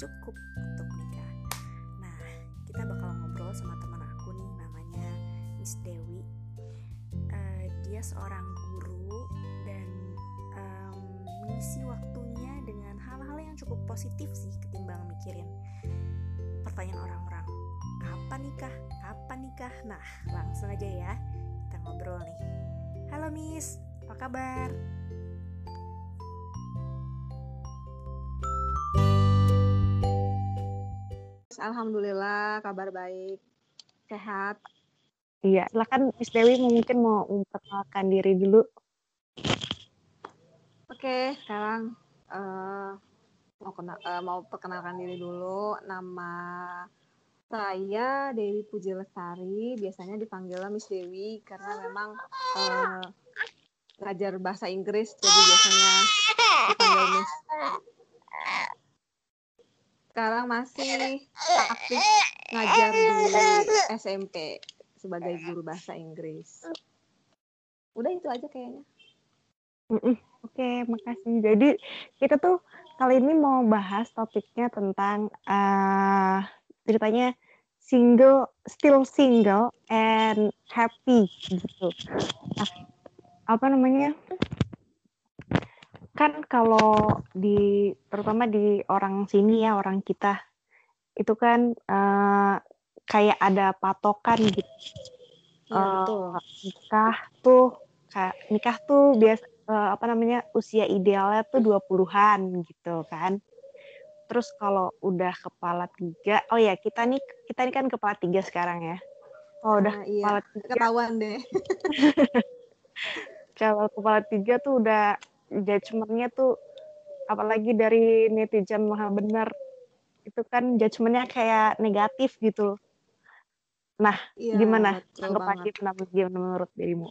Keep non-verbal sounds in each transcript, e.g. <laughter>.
cukup untuk menikah. Nah, kita bakal ngobrol sama teman aku nih namanya Miss Dewi. Uh, dia seorang guru dan um, mengisi waktunya dengan hal-hal yang cukup positif sih ketimbang mikirin pertanyaan orang-orang. Kapan nikah? Kapan nikah? Nah, langsung aja ya. Kita ngobrol nih. Halo Miss, apa kabar? Alhamdulillah kabar baik, sehat. Iya, silakan Miss Dewi mungkin mau memperkenalkan diri dulu. Oke, sekarang uh, mau kena, uh, mau perkenalkan diri dulu. Nama saya Dewi Puji Lestari, biasanya dipanggilnya Miss Dewi karena memang uh, ngajar bahasa Inggris, jadi biasanya dipanggil Miss sekarang masih aktif ngajar di SMP sebagai guru bahasa Inggris. Udah itu aja kayaknya. Oke, okay, makasih. Jadi kita tuh kali ini mau bahas topiknya tentang uh, ceritanya single, still single and happy gitu. Apa namanya? Kan kalau di terutama di orang sini ya orang kita itu kan uh, kayak ada patokan gitu. Ya, uh, nikah tuh kayak nikah tuh biasa uh, apa namanya usia idealnya tuh 20-an gitu kan. Terus kalau udah kepala tiga oh ya kita nih kita ini kan kepala tiga sekarang ya. Oh udah nah, iya. kepala tiga ketahuan deh. <laughs> Kalau kepala tiga tuh udah judgementnya tuh apalagi dari netizen maha benar itu kan judgementnya kayak negatif gitu. Nah ya, gimana? tanggapan tentang gimana menurut dirimu?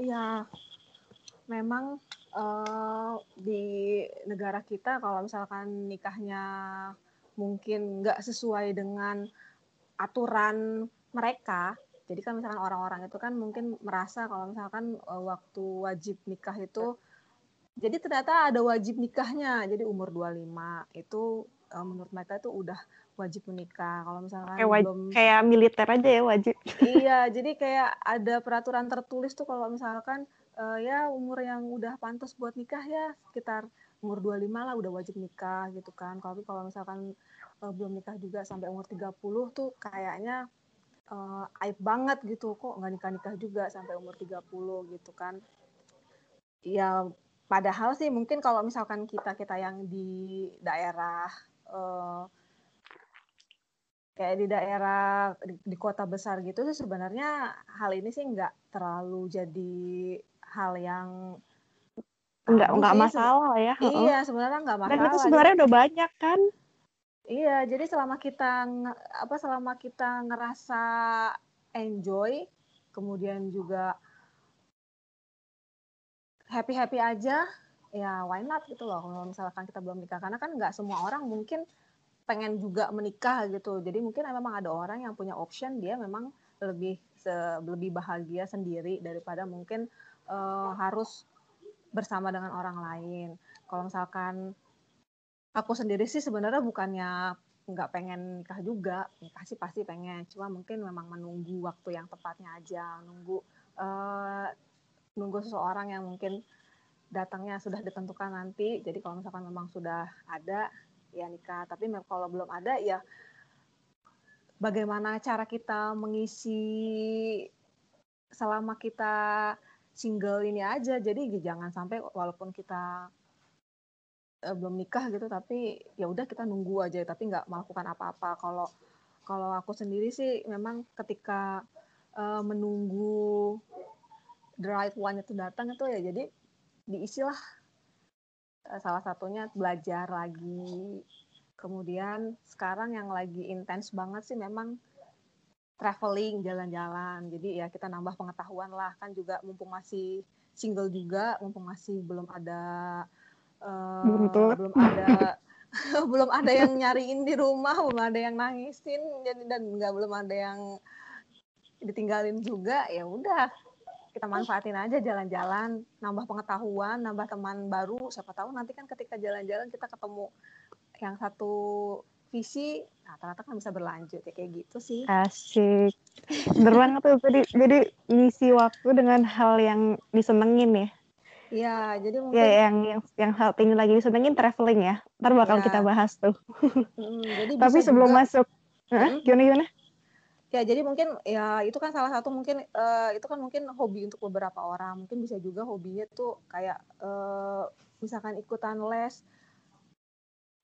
Iya, memang uh, di negara kita kalau misalkan nikahnya mungkin nggak sesuai dengan aturan mereka, jadi kan misalkan orang-orang itu kan mungkin merasa kalau misalkan uh, waktu wajib nikah itu jadi ternyata ada wajib nikahnya. Jadi umur 25 itu uh, menurut mereka itu udah wajib menikah. Kalau misalkan kayak wajib, belum kayak militer aja ya wajib. Iya, jadi kayak ada peraturan tertulis tuh kalau misalkan uh, ya umur yang udah pantas buat nikah ya sekitar umur 25 lah udah wajib nikah gitu kan. Tapi kalau misalkan uh, belum nikah juga sampai umur 30 tuh kayaknya uh, aib banget gitu. Kok nggak nikah nikah juga sampai umur 30 gitu kan. Ya padahal sih mungkin kalau misalkan kita kita yang di daerah uh, kayak di daerah di, di kota besar gitu sih sebenarnya hal ini sih nggak terlalu jadi hal yang nggak nggak masalah ya iya sebenarnya nggak masalah dan itu sebenarnya udah banyak kan Iya, jadi selama kita apa selama kita ngerasa enjoy, kemudian juga happy happy aja, ya why not gitu loh. Kalau misalkan kita belum nikah, karena kan nggak semua orang mungkin pengen juga menikah gitu. Jadi mungkin memang ada orang yang punya option dia memang lebih lebih bahagia sendiri daripada mungkin uh, harus bersama dengan orang lain. Kalau misalkan aku sendiri sih sebenarnya bukannya nggak pengen nikah juga. Nikah sih pasti pengen. Cuma mungkin memang menunggu waktu yang tepatnya aja. Nunggu uh, nunggu seseorang yang mungkin datangnya sudah ditentukan nanti. Jadi kalau misalkan memang sudah ada ya nikah. Tapi kalau belum ada ya bagaimana cara kita mengisi selama kita single ini aja. Jadi jangan sampai walaupun kita uh, belum nikah gitu tapi ya udah kita nunggu aja tapi nggak melakukan apa-apa. Kalau kalau aku sendiri sih memang ketika uh, menunggu the right one itu datang itu ya jadi diisilah uh, salah satunya belajar lagi. Kemudian sekarang yang lagi intens banget sih memang traveling jalan-jalan. Jadi ya kita nambah pengetahuan lah. Kan juga mumpung masih single juga mumpung masih belum ada uh, belum ada <laughs> belum ada yang nyariin di rumah belum ada yang nangisin jadi dan nggak belum ada yang ditinggalin juga ya udah. Kita manfaatin aja jalan-jalan nambah pengetahuan nambah teman baru. Siapa tahu nanti kan ketika jalan-jalan kita ketemu yang satu visi nah ternyata kan bisa berlanjut ya kayak gitu sih. Asik. Bener banget tuh. Jadi jadi ngisi waktu dengan hal yang disenengin ya Iya, jadi mungkin ya yang yang yang saat ini lagi disenengin traveling ya ntar bakal Ya. kita bahas tuh mm, jadi tapi sebelum juga- masuk? Hmm? gimana gimana Ya, jadi mungkin ya itu kan salah satu mungkin eh, itu kan mungkin hobi untuk beberapa orang. Mungkin bisa juga hobinya tuh kayak eh, misalkan ikutan les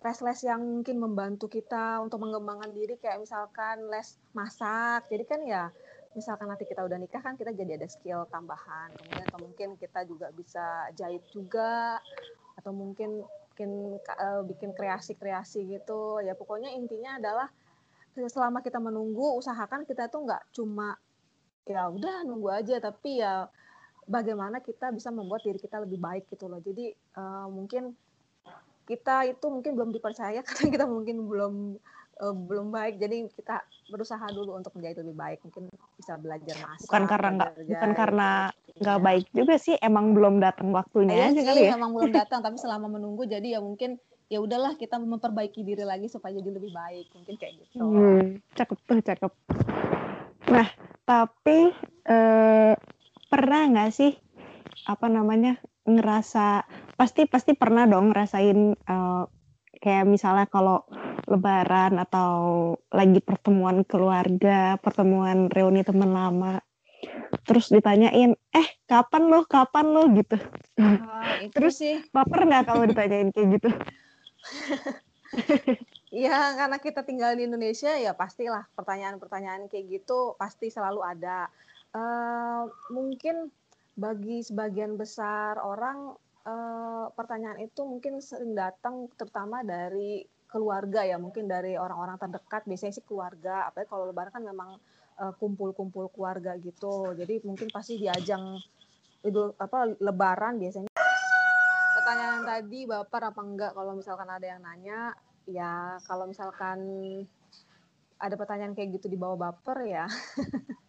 les-les yang mungkin membantu kita untuk mengembangkan diri kayak misalkan les masak. Jadi kan ya misalkan nanti kita udah nikah kan kita jadi ada skill tambahan. Kemudian atau mungkin kita juga bisa jahit juga atau mungkin bikin eh, bikin kreasi-kreasi gitu. Ya pokoknya intinya adalah selama kita menunggu usahakan kita tuh nggak cuma ya udah nunggu aja tapi ya bagaimana kita bisa membuat diri kita lebih baik gitu loh jadi eh, mungkin kita itu mungkin belum dipercaya <laughs> karena kita mungkin belum eh, belum baik jadi kita berusaha dulu untuk menjadi lebih baik mungkin bisa belajar masak bukan karena nggak bukan karena nggak Iya. baik juga sih emang belum datang waktunya Iya aja sih, kali ya memang belum <laughs> datang tapi selama menunggu jadi ya mungkin ya udahlah kita memperbaiki diri lagi supaya jadi lebih baik mungkin kayak gitu Hmm, cakep tuh, cakep. Nah, tapi eh, pernah nggak sih apa namanya ngerasa pasti pasti pernah dong ngerasain eh, kayak misalnya kalau Lebaran atau lagi pertemuan keluarga, pertemuan reuni teman lama, terus ditanyain, eh kapan lo, kapan lo gitu. Itu Terus- sih Baper nggak kalau ditanyain kayak gitu? <laughs> Iya, karena kita tinggal di Indonesia ya pastilah pertanyaan-pertanyaan kayak gitu pasti selalu ada. Eh, mungkin bagi sebagian besar orang eh, pertanyaan itu mungkin sering datang terutama dari keluarga ya, mungkin dari orang-orang terdekat. Biasanya sih keluarga, apalagi kalau Lebaran kan memang eh, kumpul-kumpul keluarga gitu. Jadi mungkin pasti di ajang idul apa Lebaran biasanya. Pertanyaan tadi baper apa enggak kalau misalkan ada yang nanya ya kalau misalkan ada pertanyaan kayak gitu di bawah baper ya <laughs>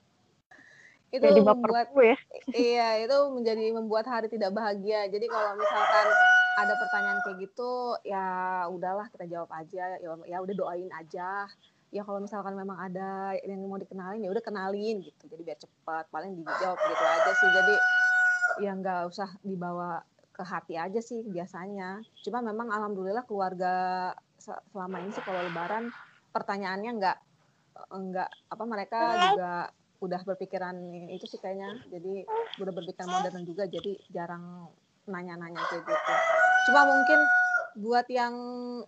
itu Jadi membuat ya. iya itu menjadi membuat hari tidak bahagia. Jadi kalau misalkan ada pertanyaan kayak gitu ya udahlah kita jawab aja. Ya, ya udah doain aja. Ya kalau misalkan memang ada yang mau dikenalin ya udah kenalin gitu. Jadi biar cepat paling dijawab gitu aja sih. Jadi ya nggak usah dibawa ke hati aja sih biasanya. Cuma memang alhamdulillah keluarga se- selama ini sih kalau lebaran pertanyaannya nggak nggak apa mereka juga udah berpikiran itu sih kayaknya. Jadi udah berpikiran modern juga jadi jarang nanya-nanya kayak gitu. Cuma mungkin buat yang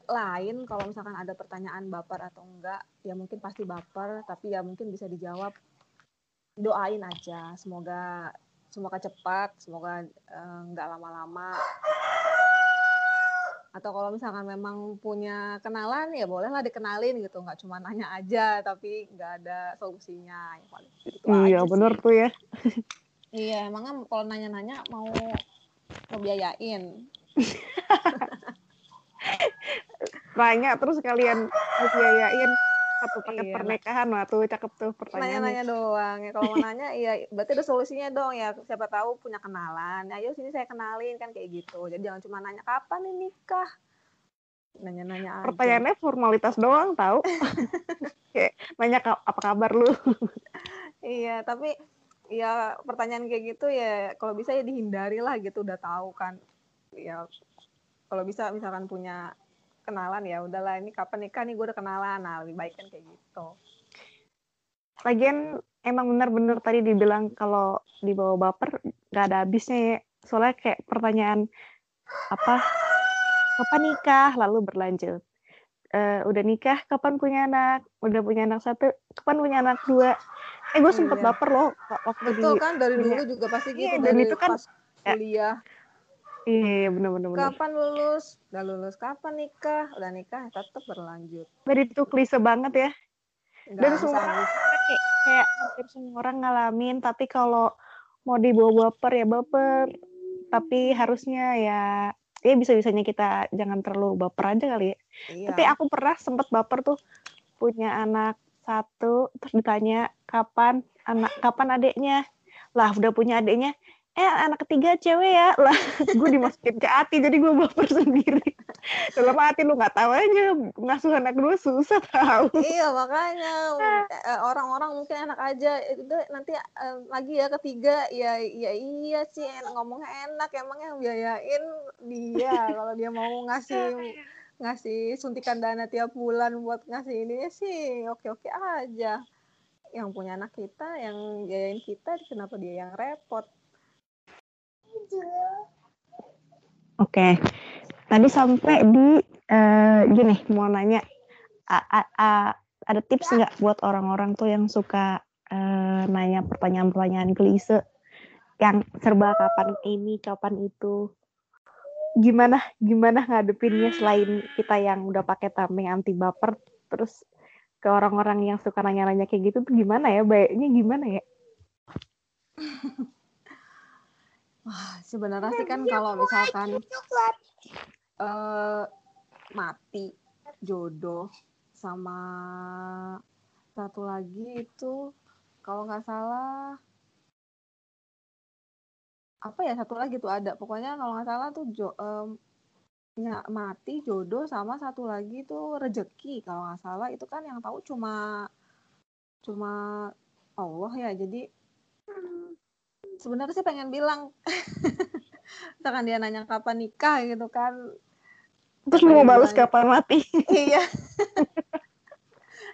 lain kalau misalkan ada pertanyaan baper atau enggak ya mungkin pasti baper tapi ya mungkin bisa dijawab. Doain aja semoga semoga cepat semoga eh, nggak lama-lama atau kalau misalkan memang punya kenalan ya bolehlah dikenalin gitu nggak cuma nanya aja tapi nggak ada solusinya ya paling gitu Iya, sih. tuh ya. <laughs> iya emangnya kalau nanya-nanya mau mau biayain <laughs> Nanya terus kalian biayain satu paket Iya. pernikahan wah tuh cakep tuh pertanyaannya. nanya-nanya doang ya kalau mau nanya iya berarti ada solusinya dong ya siapa tahu punya kenalan ayo sini saya kenalin kan kayak gitu jadi jangan cuma nanya kapan nih nikah nanya-nanya aja Pertanyaannya formalitas doang tahu. <laughs> Kayak nanya apa kabar lu? Iya, tapi ya pertanyaan kayak gitu ya kalau bisa ya dihindari lah gitu udah tahu kan. Ya kalau bisa misalkan punya kenalan ya udahlah ini kapan nikah nih gue udah kenalan. Nah, lebih baik kan kayak gitu. Lagian emang bener-bener tadi dibilang kalau dibawa baper nggak ada habisnya ya. Soalnya kayak pertanyaan apa kapan nikah lalu berlanjut. Eh, udah nikah kapan punya anak udah punya anak satu kapan punya anak dua eh gue sempet Iya. baper loh waktu di Betul kan dari dulu juga pasti gitu Iya, dan dari itu kan- pas kuliah. Iya bener-bener bener. Kapan lulus? Udah lulus. Kapan nikah? Udah nikah tetap berlanjut. Dari itu klise banget ya dan semua orang kayak, kayak hampir semua orang ngalamin tapi kalau mau dibawa baper ya baper tapi harusnya ya ya bisa bisanya kita jangan terlalu baper aja kali ya Iya. tapi aku pernah sempet baper tuh punya anak satu terus ditanya kapan anak kapan adiknya lah udah punya adiknya eh anak ketiga cewek ya. Lah <laughs> gue dimasukin ke hati jadi gue baper <laughs> sendiri. Dalam hati lu nggak tahu aja ngasuh anak gue susah tahu. Iya makanya eh, orang-orang mungkin enak aja. Itu nanti uh, lagi ya ketiga ya ya iya sih enak, ngomongnya enak emang yang biayain dia. <laughs> Kalau dia mau ngasih ngasih suntikan dana tiap bulan buat ngasih ini sih oke oke aja. Yang punya anak kita yang biayain kita kenapa dia yang repot Oke, okay. tadi sampai di uh, gini mau nanya, a, a, a, ada tips nggak buat orang-orang tuh yang suka uh, nanya pertanyaan-pertanyaan klise yang serba kapan ini, kapan itu, gimana gimana ngadepinnya selain kita yang udah pakai tameng anti baper, terus ke orang-orang yang suka nanya-nanya kayak gitu tuh gimana ya, baiknya gimana ya? <laughs> Wah, sebenarnya sih kan kalau misalkan uh, mati jodoh sama satu lagi itu kalau nggak salah apa ya satu lagi tuh ada. Pokoknya kalau nggak salah tuh jo, um, ya, mati jodoh sama satu lagi tuh rejeki kalau nggak salah itu kan yang tahu cuma cuma Allah ya. Jadi sebenarnya sih pengen bilang <laughs> misalkan dia nanya kapan nikah gitu kan. Terus mau balas kapan mati? <laughs> Iya.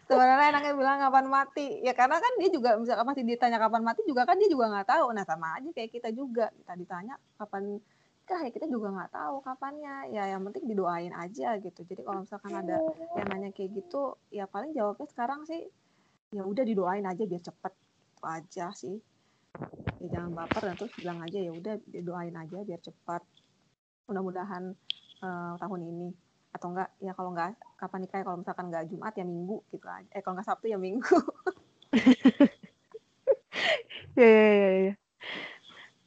Sebenarnya enaknya bilang kapan mati. Ya karena kan dia juga bisa pasti ditanya kapan mati juga kan dia juga nggak tahu. Nah sama aja kayak kita juga. Kita ditanya kapan nikah ya kita juga nggak tahu kapannya. Ya yang penting didoain aja gitu. Jadi kalau misalkan ada yang nanya kayak gitu ya paling jawabnya sekarang sih ya udah didoain aja biar cepet. Itu aja sih ya jangan baper dan terus bilang aja ya udah doain aja biar cepat. Mudah-mudahan uh, tahun ini atau enggak ya kalau enggak kapan nikah ya, kalau misalkan enggak Jumat ya Minggu gitu aja. Eh kalau enggak Sabtu ya Minggu. <laughs> Ya ya ya, ya.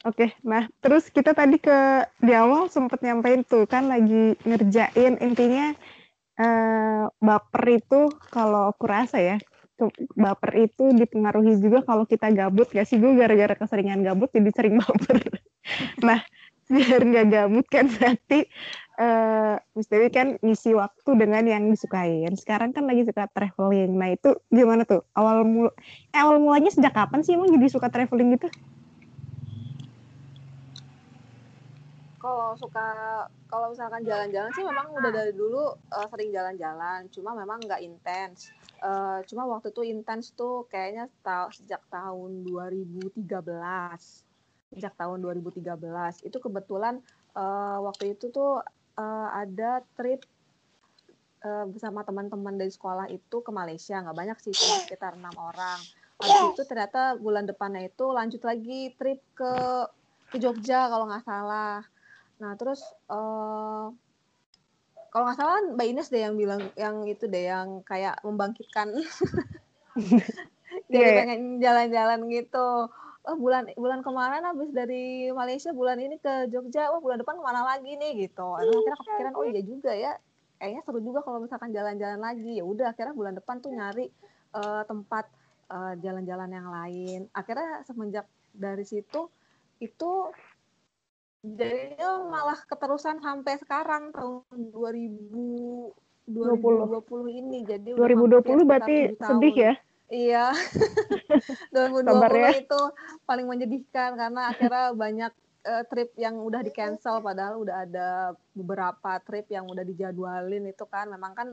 Oke, nah terus kita tadi ke di awal sempat nyampein tuh kan lagi ngerjain intinya uh, baper itu kalau aku rasa ya baper itu dipengaruhi juga kalau kita gabut gak sih? Gue gara-gara keseringan gabut jadi sering <laughs> baper. Nah biar nggak gabut kan nanti uh, kan ngisi waktu dengan yang disukain. Sekarang kan lagi suka traveling. Nah itu gimana tuh? Awal mul eh, awal mulanya sejak kapan sih emang jadi suka traveling gitu kalau suka kalau misalkan jalan-jalan sih memang udah dari dulu uh, sering jalan-jalan. Cuma memang nggak intens. Uh, cuma waktu itu intens tuh kayaknya ta sejak tahun 2013 sejak tahun 2013 itu kebetulan uh, waktu itu tuh uh, ada trip bersama teman-teman dari sekolah itu ke Malaysia. Nggak banyak sih cuma sekitar enam orang. Habis itu ternyata bulan depannya itu lanjut lagi trip ke ke Jogja kalau nggak salah nah terus uh, kalau nggak salah Mbak Ines deh yang bilang yang itu deh yang kayak membangkitkan. <laughs> Jadi yeah. Iya. pengen jalan-jalan gitu. Oh bulan bulan kemarin habis dari Malaysia bulan ini ke Jogja. Oh bulan depan ke mana lagi nih gitu. Akhirnya kepikiran oh iya juga ya. Kayaknya seru juga kalau misalkan jalan-jalan lagi. Ya udah akhirnya bulan depan tuh nyari uh, tempat jalan eh, jalan-jalan yang lain. Akhirnya semenjak dari situ itu jadinya malah keterusan sampai sekarang tahun 2000 2020 ini jadi 2020 berarti sedih ya? Iya. <laughs> 2020 ya. itu paling menyedihkan karena akhirnya banyak uh, trip yang udah di cancel padahal udah ada beberapa trip yang udah dijadwalin itu kan. Memang kan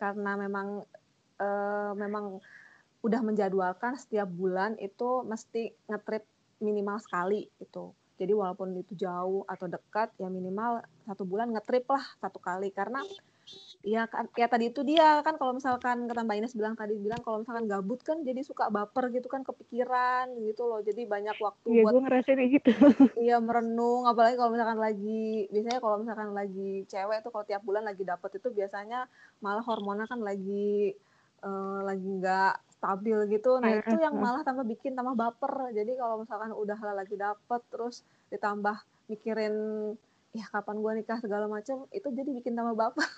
karena memang uh, memang udah menjadwalkan setiap bulan itu mesti ngetrip minimal sekali itu jadi walaupun itu jauh atau dekat, ya minimal satu bulan ngetrip lah satu kali. Karena ya kan ya tadi itu dia kan kalau misalkan kata Mbak Ines bilang tadi bilang kalau misalkan gabut kan jadi suka baper gitu kan kepikiran gitu loh. Jadi banyak waktu ya, buat gue ngerasain gitu. <laughs> Iya merenung. Apalagi kalau misalkan lagi biasanya kalau misalkan lagi cewek tuh kalau tiap bulan lagi dapet itu biasanya malah hormonnya kan lagi uh, lagi nggak stabil gitu. Nah itu yang malah tambah bikin tambah baper. Jadi kalau misalkan udah lagi dapet terus ditambah mikirin ya kapan gue nikah? segala macam itu jadi bikin tambah baper.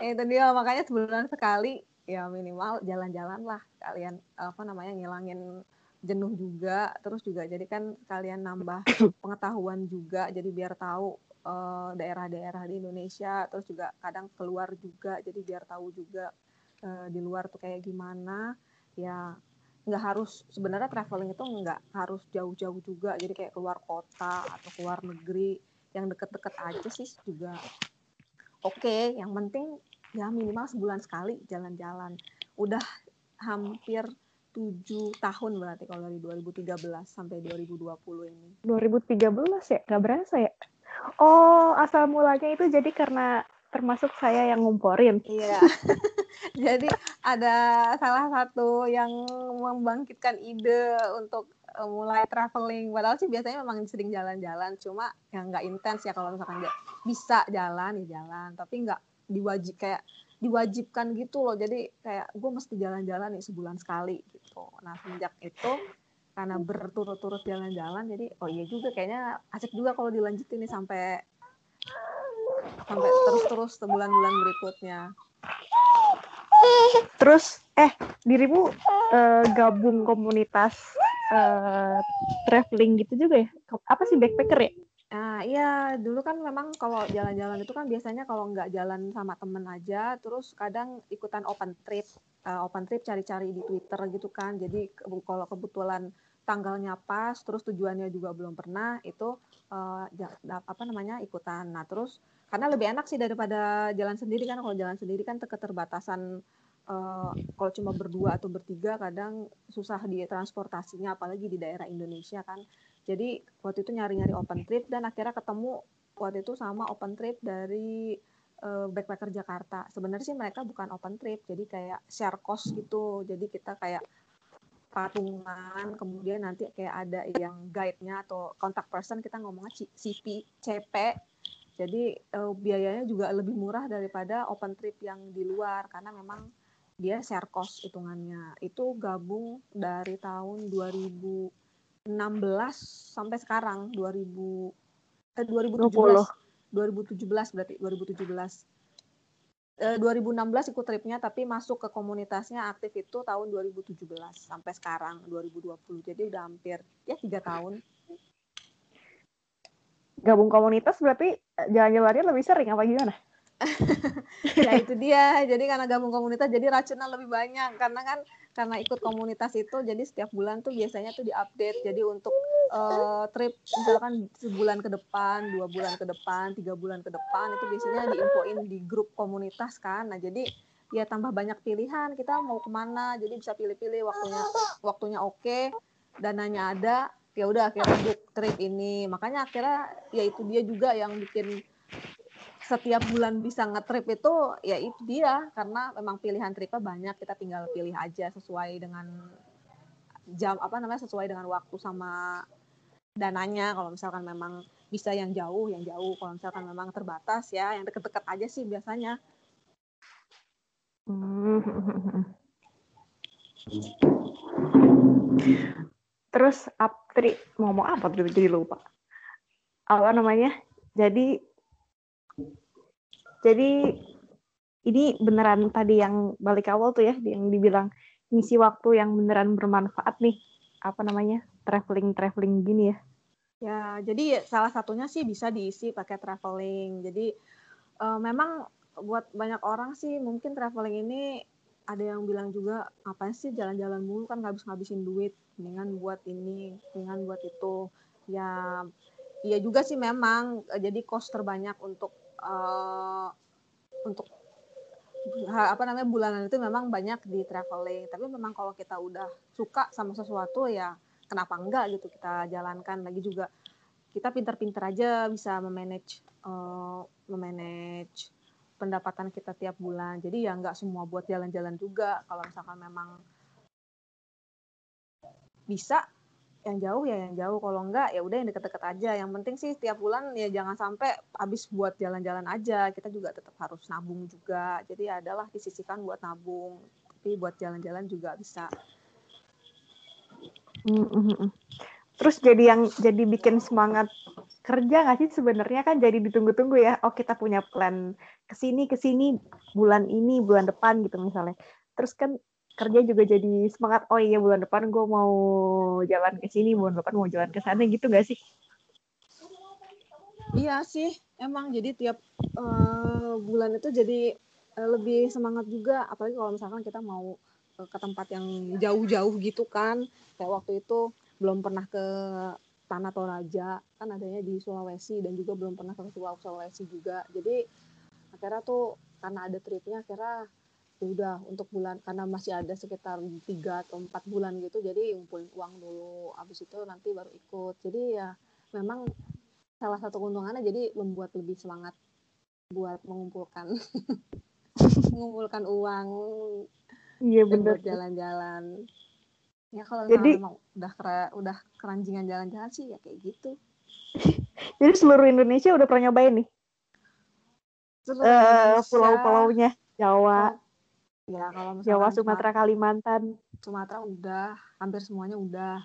Eh, <laughs> itu dia. Makanya sebulan sekali ya minimal jalan-jalan lah. Kalian apa namanya ngilangin jenuh juga. Terus juga jadi kan kalian nambah <coughs> pengetahuan juga jadi biar tahu eh, daerah-daerah di Indonesia terus juga kadang keluar juga jadi biar tahu juga uh, di luar tuh kayak gimana. Ya nggak harus sebenarnya traveling itu nggak harus jauh-jauh juga jadi kayak keluar kota atau keluar negeri yang deket-deket aja sih juga. Oke okay. yang penting ya minimal sebulan sekali jalan-jalan. Udah hampir tujuh tahun berarti kalau dari 2013 sampai 2020 ini. 2013 ya? Nggak berasa ya oh asal mulanya itu jadi karena termasuk saya yang ngumporin iya <laughs> Jadi ada salah satu yang membangkitkan ide untuk uh, mulai traveling. Padahal sih biasanya memang sering jalan-jalan, cuma yang nggak intens ya kalau misalkan bisa jalan ya jalan, tapi nggak diwajib kayak diwajibkan gitu loh. Jadi kayak gue mesti jalan-jalan nih sebulan sekali gitu. Nah sejak itu karena berturut-turut jalan-jalan, jadi oh iya juga kayaknya asik juga kalau dilanjutin nih sampai sampai terus-terus sebulan-bulan berikutnya. Terus eh dirimu uh, gabung komunitas uh, traveling gitu juga ya? Apa sih backpacker ya? Nah, iya, dulu kan memang kalau jalan-jalan itu kan biasanya kalau nggak jalan sama temen aja, terus kadang ikutan open trip, uh, open trip cari-cari di Twitter gitu kan. Jadi kalau kebetulan tanggalnya pas, terus tujuannya juga belum pernah, itu uh, apa namanya ikutan. Nah, terus karena lebih enak sih daripada jalan sendiri kan, kalau jalan sendiri kan keterbatasan uh, kalau cuma berdua atau bertiga kadang susah di transportasinya apalagi di daerah Indonesia kan jadi waktu itu nyari-nyari open trip dan akhirnya ketemu waktu itu sama open trip dari uh, backpacker Jakarta. Sebenarnya sih mereka bukan open trip jadi kayak share cost gitu. Jadi kita kayak patungan kemudian nanti kayak ada yang guide-nya atau contact person kita ngomongnya CP CP jadi uh, biayanya juga lebih murah daripada open trip yang di luar karena memang dia share cost hitungannya. Itu gabung dari tahun 2016 sampai sekarang 2000 eh 2017 2017 berarti 2017 eh, 2016 ikut tripnya tapi masuk ke komunitasnya aktif itu tahun 2017 sampai sekarang 2020 jadi udah hampir ya tiga tahun. Gabung komunitas berarti eh, jalan-jalannya lebih sering apa gimana? <laughs> ya itu dia. Jadi karena gabung komunitas jadi racunnya lebih banyak. Karena kan karena ikut komunitas itu jadi setiap bulan tuh biasanya tuh diupdate. Jadi untuk uh, trip misalkan sebulan ke depan dua bulan ke depan tiga bulan ke depan itu biasanya diinfoin di grup komunitas kan. Nah jadi ya tambah banyak pilihan kita mau ke mana jadi bisa pilih-pilih waktunya waktunya oke dananya ada ya udah akhirnya book trip ini. Makanya akhirnya ya itu dia juga yang bikin setiap bulan bisa ngetrip itu ya itu dia. Karena memang pilihan tripnya banyak kita tinggal pilih aja sesuai dengan jam apa namanya sesuai dengan waktu sama dananya. Kalau misalkan memang bisa yang jauh yang jauh. Kalau misalkan memang terbatas ya yang deket-deket aja sih biasanya. <laughs> Terus Aptri ngomong apa? Tuh jadi lupa. Apa namanya? Jadi jadi ini beneran tadi yang balik awal tuh ya, yang dibilang ngisi waktu yang beneran bermanfaat nih. Apa namanya? Traveling-traveling gini ya. Ya, jadi salah satunya sih bisa diisi pakai traveling. Jadi uh, memang buat banyak orang sih mungkin traveling ini ada yang bilang juga apa sih jalan-jalan mulu kan ngabis-ngabisin duit mendingan buat ini mendingan buat itu ya iya juga sih memang jadi cost terbanyak untuk uh, untuk apa namanya bulanan itu memang banyak di traveling. Tapi memang kalau kita udah suka sama sesuatu ya kenapa enggak gitu kita jalankan. Lagi juga kita pinter-pinter aja bisa memanage uh, memanage pendapatan kita tiap bulan. Jadi ya nggak semua buat jalan-jalan juga. Kalau misalkan memang bisa yang jauh ya yang jauh. Kalau enggak ya udah yang deket-deket aja. Yang penting sih tiap bulan ya jangan sampai habis buat jalan-jalan aja. Kita juga tetap harus nabung juga. Jadi adalah disisikan buat nabung. Tapi buat jalan-jalan juga bisa. Mm-hmm. terus jadi yang jadi bikin semangat kerja nggak sih sebenarnya? Kan jadi ditunggu-tunggu ya. Oh kita punya plan ke sini ke sini bulan ini bulan depan gitu misalnya. Terus kan kerja juga jadi semangat oh iya bulan depan gue mau jalan ke sini bulan depan mau jalan ke sana gitu gak sih? Iya sih emang jadi tiap uh, bulan itu jadi uh, lebih semangat juga. Apalagi kalau misalkan kita mau uh, ke tempat yang jauh-jauh gitu kan. Kayak waktu itu belum pernah ke Tanah Toraja kan adanya di Sulawesi dan juga belum pernah ke Sulawesi juga. Jadi akhirnya tuh karena ada tripnya akhirnya ya udah untuk bulan karena masih ada sekitar tiga atau empat bulan gitu jadi ngumpulin uang dulu abis itu nanti baru ikut. Jadi ya memang salah satu keuntungannya jadi membuat lebih semangat buat mengumpulkan <laughs> mengumpulkan uang iya benar jalan-jalan. Ya kalau jadi memang udah kera, udah keranjingan jalan-jalan sih ya kayak gitu. <laughs> Jadi seluruh Indonesia udah pernah nyobain nih? Uh, pulau-pulaunya Jawa ya kalau Jawa Sumatera Kalimantan. Sumatera udah hampir semuanya udah.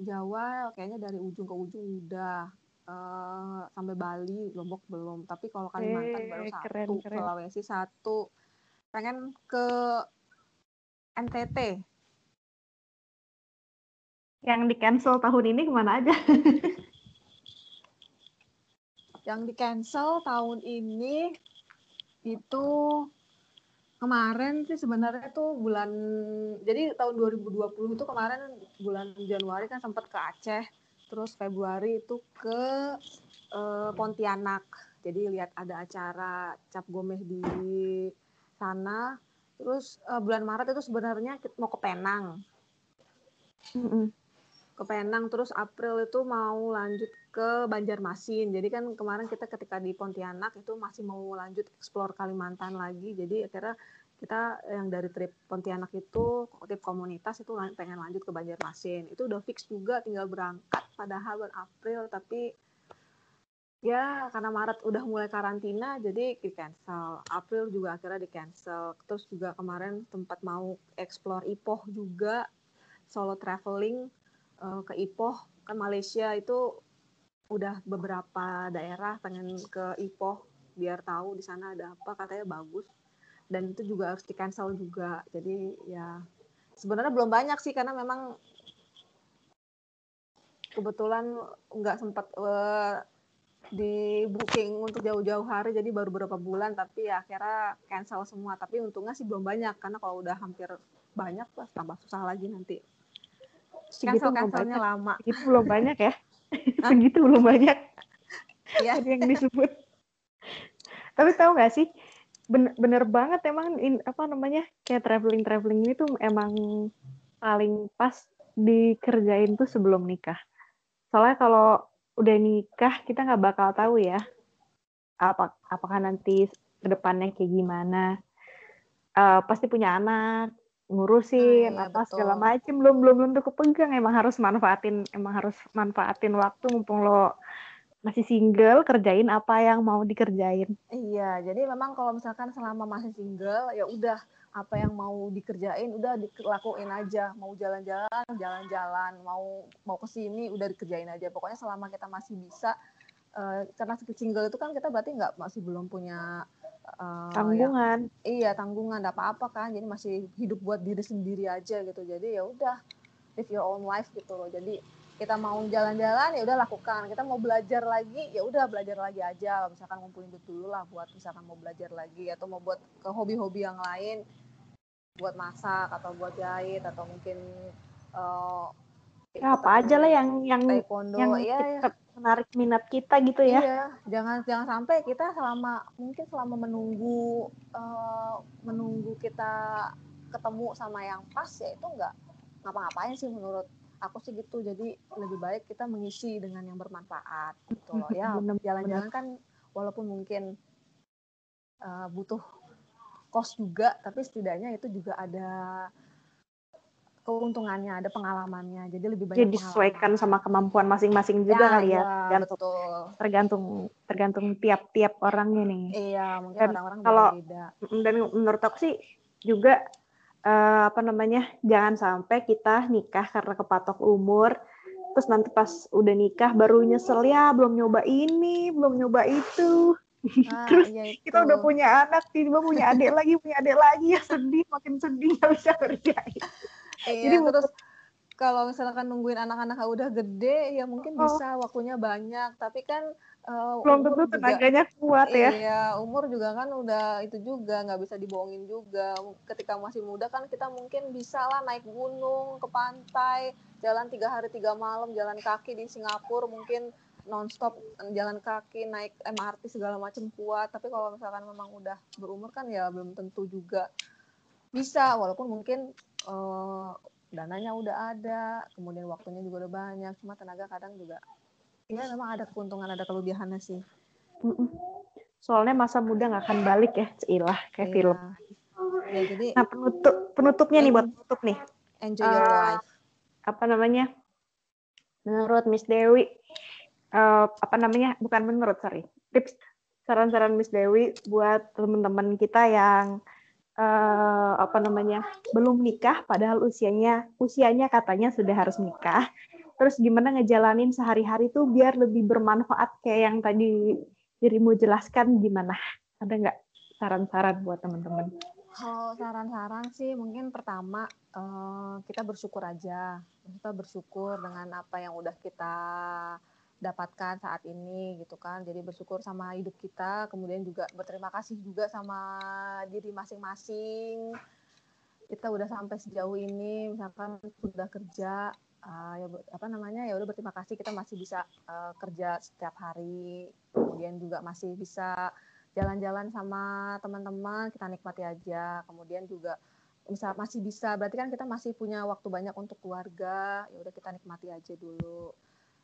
Jawa kayaknya dari ujung ke ujung udah. Uh, sampai Bali Lombok belum. Tapi kalau Kalimantan eh, baru satu keren, keren. Sulawesi satu. Pengen ke NTT yang di cancel tahun ini ke mana aja? <laughs> yang di cancel tahun ini itu kemarin sih sebenarnya tuh bulan jadi tahun 2020 itu kemarin bulan Januari kan sempat ke Aceh terus Februari itu ke uh, Pontianak. Jadi lihat ada acara cap gomeh di sana. Terus uh, bulan Maret itu sebenarnya mau ke Penang. Mm -mm ke Penang terus April itu mau lanjut ke Banjarmasin. Jadi kan kemarin kita ketika di Pontianak itu masih mau lanjut explore Kalimantan lagi. Jadi akhirnya kita yang dari trip Pontianak itu trip komunitas itu pengen lanjut ke Banjarmasin. Itu udah fix juga tinggal berangkat padahal bulan April tapi ya karena Maret udah mulai karantina jadi di cancel. April juga akhirnya di cancel. Terus juga kemarin tempat mau explore Ipoh juga solo traveling uh, ke Ipoh kan Malaysia itu udah beberapa daerah pengen ke Ipoh biar tahu di sana ada apa katanya bagus. Dan itu juga harus di cancel juga. Jadi ya sebenarnya belum banyak sih karena memang kebetulan nggak sempat uh, di booking untuk jauh-jauh hari jadi baru beberapa bulan. Tapi ya akhirnya cancel semua. Tapi untungnya sih belum banyak karena kalau udah hampir banyak lah tambah susah lagi nanti. Belum banyak. lama. Itu belum banyak ya <laughs> segitu belum banyak. Ya. yang disebut. Tapi tahu nggak sih bener, bener banget emang in, apa namanya kayak traveling traveling ini tuh emang paling pas dikerjain tuh sebelum nikah. Soalnya kalau udah nikah kita nggak bakal tahu ya apa apakah nanti ke depannya kayak gimana. Uh, pasti punya anak ngurusin nah, iya, apa betul. segala macem. Belum belum tentu kepegang emang harus manfaatin emang harus manfaatin waktu mumpung lo masih single kerjain apa yang mau dikerjain. Iya jadi memang kalau misalkan selama masih single ya udah apa yang mau dikerjain udah dilakuin aja. Mau jalan-jalan jalan-jalan. Mau mau ke sini udah dikerjain aja. Pokoknya selama kita masih bisa uh, karena single itu kan kita berarti nggak masih belum punya uh, tanggungan. ya, iya tanggungan tidak apa-apa kan. Jadi masih hidup buat diri sendiri aja gitu. Jadi ya udah live your own life gitu loh. Jadi kita mau jalan-jalan ya udah lakukan. Kita mau belajar lagi ya udah belajar lagi aja. Misalkan ngumpulin duit dulu lah buat misalkan mau belajar lagi atau mau buat ke hobi-hobi yang lain. Buat masak atau buat jahit atau mungkin uh, ya, apa aja lah yang yang taekwondo. yang ya, ya menarik minat kita gitu ya. Iya, jangan jangan sampai kita selama mungkin selama menunggu uh, menunggu kita ketemu sama yang pas ya itu enggak ngapa-ngapain sih menurut aku sih gitu. Jadi lebih baik kita mengisi dengan yang bermanfaat gitu loh. <laughs> Ya, jalan-jalan kan walaupun mungkin uh, butuh kos juga, tapi setidaknya itu juga ada keuntungannya, ada pengalamannya. Jadi lebih banyak Jadi disesuaikan sama kemampuan masing-masing juga ya, kali ya. ya betul. Tergantung tergantung tiap-tiap orangnya nih. Iya, mungkin orang-orang kalau beda. Dan menurut aku sih juga uh, apa namanya? Jangan sampai kita nikah karena kepatok umur terus nanti pas udah nikah baru nyesel ya belum nyoba ini, belum nyoba itu. Ah, <laughs> Terus iya kita udah itu. punya anak, tiba punya adik lagi, punya adik lagi ya sedih, makin sedih <laughs> nggak bisa kerjain. Iya, Jadi terus kalau misalkan nungguin anak-anak udah gede ya mungkin Oh. bisa waktunya banyak, tapi kan eh, belum tentu juga tenaganya kuat ya. Iya, umur juga kan udah itu juga nggak bisa dibohongin juga. Ketika masih muda kan kita mungkin bisa lah naik gunung ke pantai, jalan tiga hari tiga malam, jalan kaki di Singapura mungkin nonstop jalan kaki naik MRT segala macam kuat. Tapi kalau misalkan memang udah berumur kan ya belum tentu juga bisa. Walaupun mungkin eh, dananya udah ada, kemudian waktunya juga udah banyak. Cuma tenaga kadang juga ya memang ada keuntungan ada kelebihannya sih. Soalnya masa muda nggak akan balik ya, cilah kayak Iya. film. Ya jadi Nah penutup penutupnya nih buat penutup nih, enjoy your Eh, life. apa namanya? Menurut Miss Dewi, eh, apa namanya? Bukan menurut, sorry. Tips saran-saran Miss Dewi buat teman-teman kita yang eh, apa namanya belum nikah, padahal usianya usianya katanya sudah harus nikah. Terus gimana ngejalanin sehari-hari tuh biar lebih bermanfaat kayak yang tadi dirimu jelaskan gimana? Ada nggak saran-saran buat teman-teman? Kalau saran-saran sih mungkin pertama eh, kita bersyukur aja. Kita bersyukur dengan apa yang udah kita dapatkan saat ini gitu kan. Jadi bersyukur sama hidup kita, kemudian juga berterima kasih juga sama diri masing-masing. Kita udah sampai sejauh ini, misalkan sudah kerja, eh, ya apa namanya ya udah berterima kasih kita masih bisa eh, kerja setiap hari, kemudian juga masih bisa jalan-jalan sama teman-teman kita nikmati aja kemudian juga misal masih bisa berarti kan kita masih punya waktu banyak untuk keluarga ya udah kita nikmati aja dulu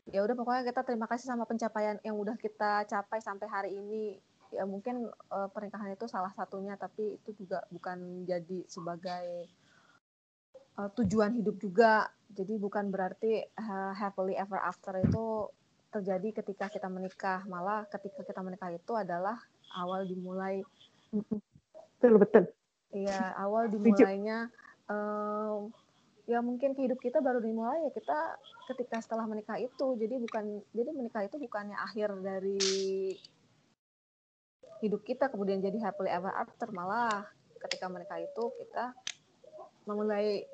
ya udah pokoknya kita terima kasih sama pencapaian yang udah kita capai sampai hari ini. Ya mungkin eh, pernikahan itu salah satunya tapi itu juga bukan jadi sebagai eh, tujuan hidup juga. Jadi bukan berarti eh, happily ever after itu terjadi ketika kita menikah. Malah ketika kita menikah itu adalah awal dimulai Betul betul. ya awal dimulainya em, ya mungkin hidup kita baru dimulai ya kita ketika setelah menikah itu. Jadi bukan jadi menikah itu bukannya akhir dari hidup kita kemudian jadi happily ever after. Malah ketika menikah itu kita memulai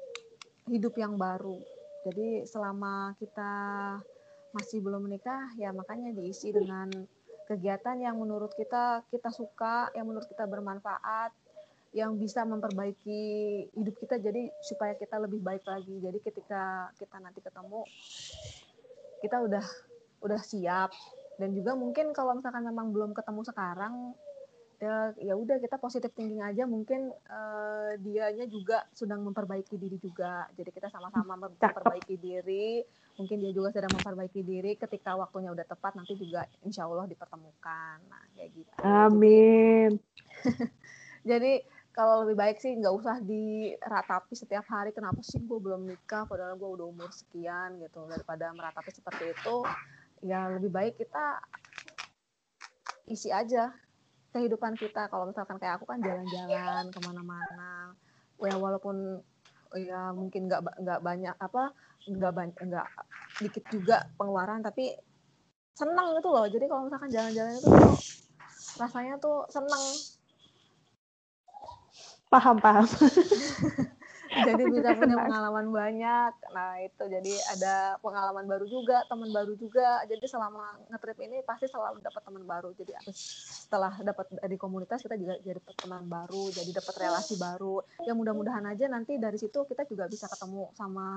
hidup yang baru. Jadi selama kita masih belum menikah ya makanya diisi dengan kegiatan yang menurut kita kita suka yang menurut kita bermanfaat yang bisa memperbaiki hidup kita jadi supaya kita lebih baik lagi. Jadi ketika kita nanti ketemu kita udah udah siap. Dan juga mungkin kalau misalkan memang belum ketemu sekarang ya ya udah kita positif thinking aja. Mungkin eh, dianya juga sedang memperbaiki diri juga. Jadi kita sama-sama memperbaiki diri. Mungkin dia juga sedang memperbaiki diri. Ketika waktunya udah tepat nanti juga insya Allah dipertemukan. Nah kayak gitu. Amin. <laughs> jadi kalau lebih baik sih nggak usah diratapi setiap hari kenapa sih gue belum nikah padahal gue udah umur sekian gitu. Daripada meratapi seperti itu ya lebih baik kita isi aja kehidupan kita. Kalau misalkan kayak aku kan jalan-jalan ke mana-mana. Ya walaupun ya mungkin nggak nggak banyak apa nggak banyak nggak dikit juga pengeluaran tapi seneng gitu loh. Jadi kalau misalkan jalan-jalan itu rasanya tuh seneng Paham paham. <laughs> jadi Aku bisa punya senang. pengalaman banyak. Nah itu. Jadi ada pengalaman baru juga teman baru juga. Jadi selama ngetrip ini pasti selalu dapat teman baru. Jadi setelah dapat dari komunitas kita juga jadi dapat teman baru jadi dapat relasi baru. Ya mudah-mudahan aja nanti dari situ kita juga bisa ketemu sama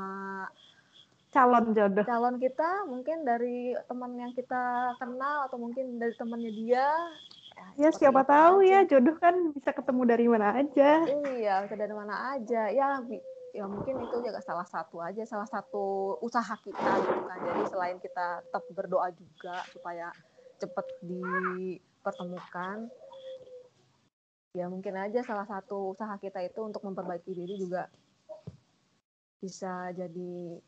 Calon jodoh. calon kita. Mungkin dari teman yang kita kenal atau mungkin dari temannya dia Ya siapa tahu aja. ya jodoh kan bisa ketemu dari mana aja. Iya, bisa dari mana aja. Ya, ya mungkin itu juga salah satu aja, salah satu usaha kita gitu kan. Jadi selain kita tetap berdoa juga supaya cepat dipertemukan, ya mungkin aja salah satu usaha kita itu untuk memperbaiki diri juga bisa jadi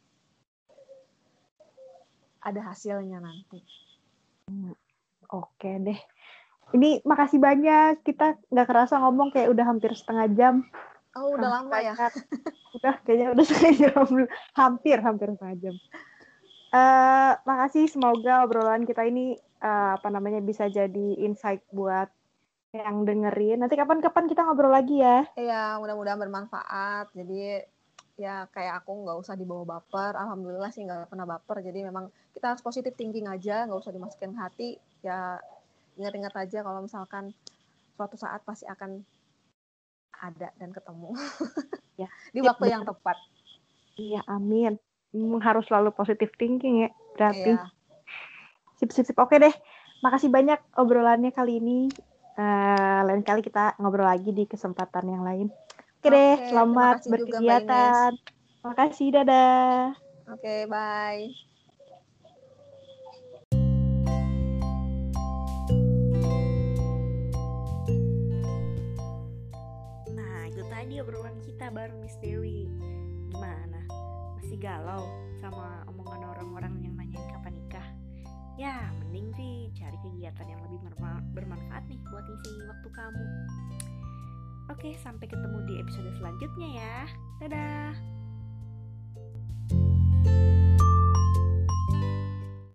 ada hasilnya nanti. Oke deh. Ini makasih banyak. Kita nggak kerasa ngomong kayak udah hampir setengah jam. Oh, udah Makasih lama ya? Udah kayaknya udah <laughs> setengah jam. Hampir hampir setengah jam. uh, makasih semoga obrolan kita ini uh, apa namanya bisa jadi insight buat yang dengerin. Nanti kapan-kapan kita ngobrol lagi ya. Iya, mudah-mudahan bermanfaat. Jadi ya kayak aku nggak usah dibawa baper. Alhamdulillah sih nggak pernah baper. Jadi memang kita harus positif thinking aja, nggak usah dimasukin hati. Ya ingat-ingat aja kalau misalkan suatu saat pasti akan ada dan ketemu. <laughs> Ya, di waktu ya, yang tepat. Iya, amin. Harus selalu positif thinking ya, berarti. Iya. Sip, sip, sip. Oke deh. Makasih banyak obrolannya kali ini. Uh, lain kali kita ngobrol lagi di kesempatan yang lain. Oke, Oke deh, selamat berkegiatan. Terima kasih, dadah. Oke, bye. baru Miss Dewi gimana masih galau sama omongan orang-orang yang nanyain kapan nikah ya mending sih cari kegiatan yang lebih bermanfaat nih buat ngisi waktu kamu Oke, sampai ketemu di episode selanjutnya ya. Dadah.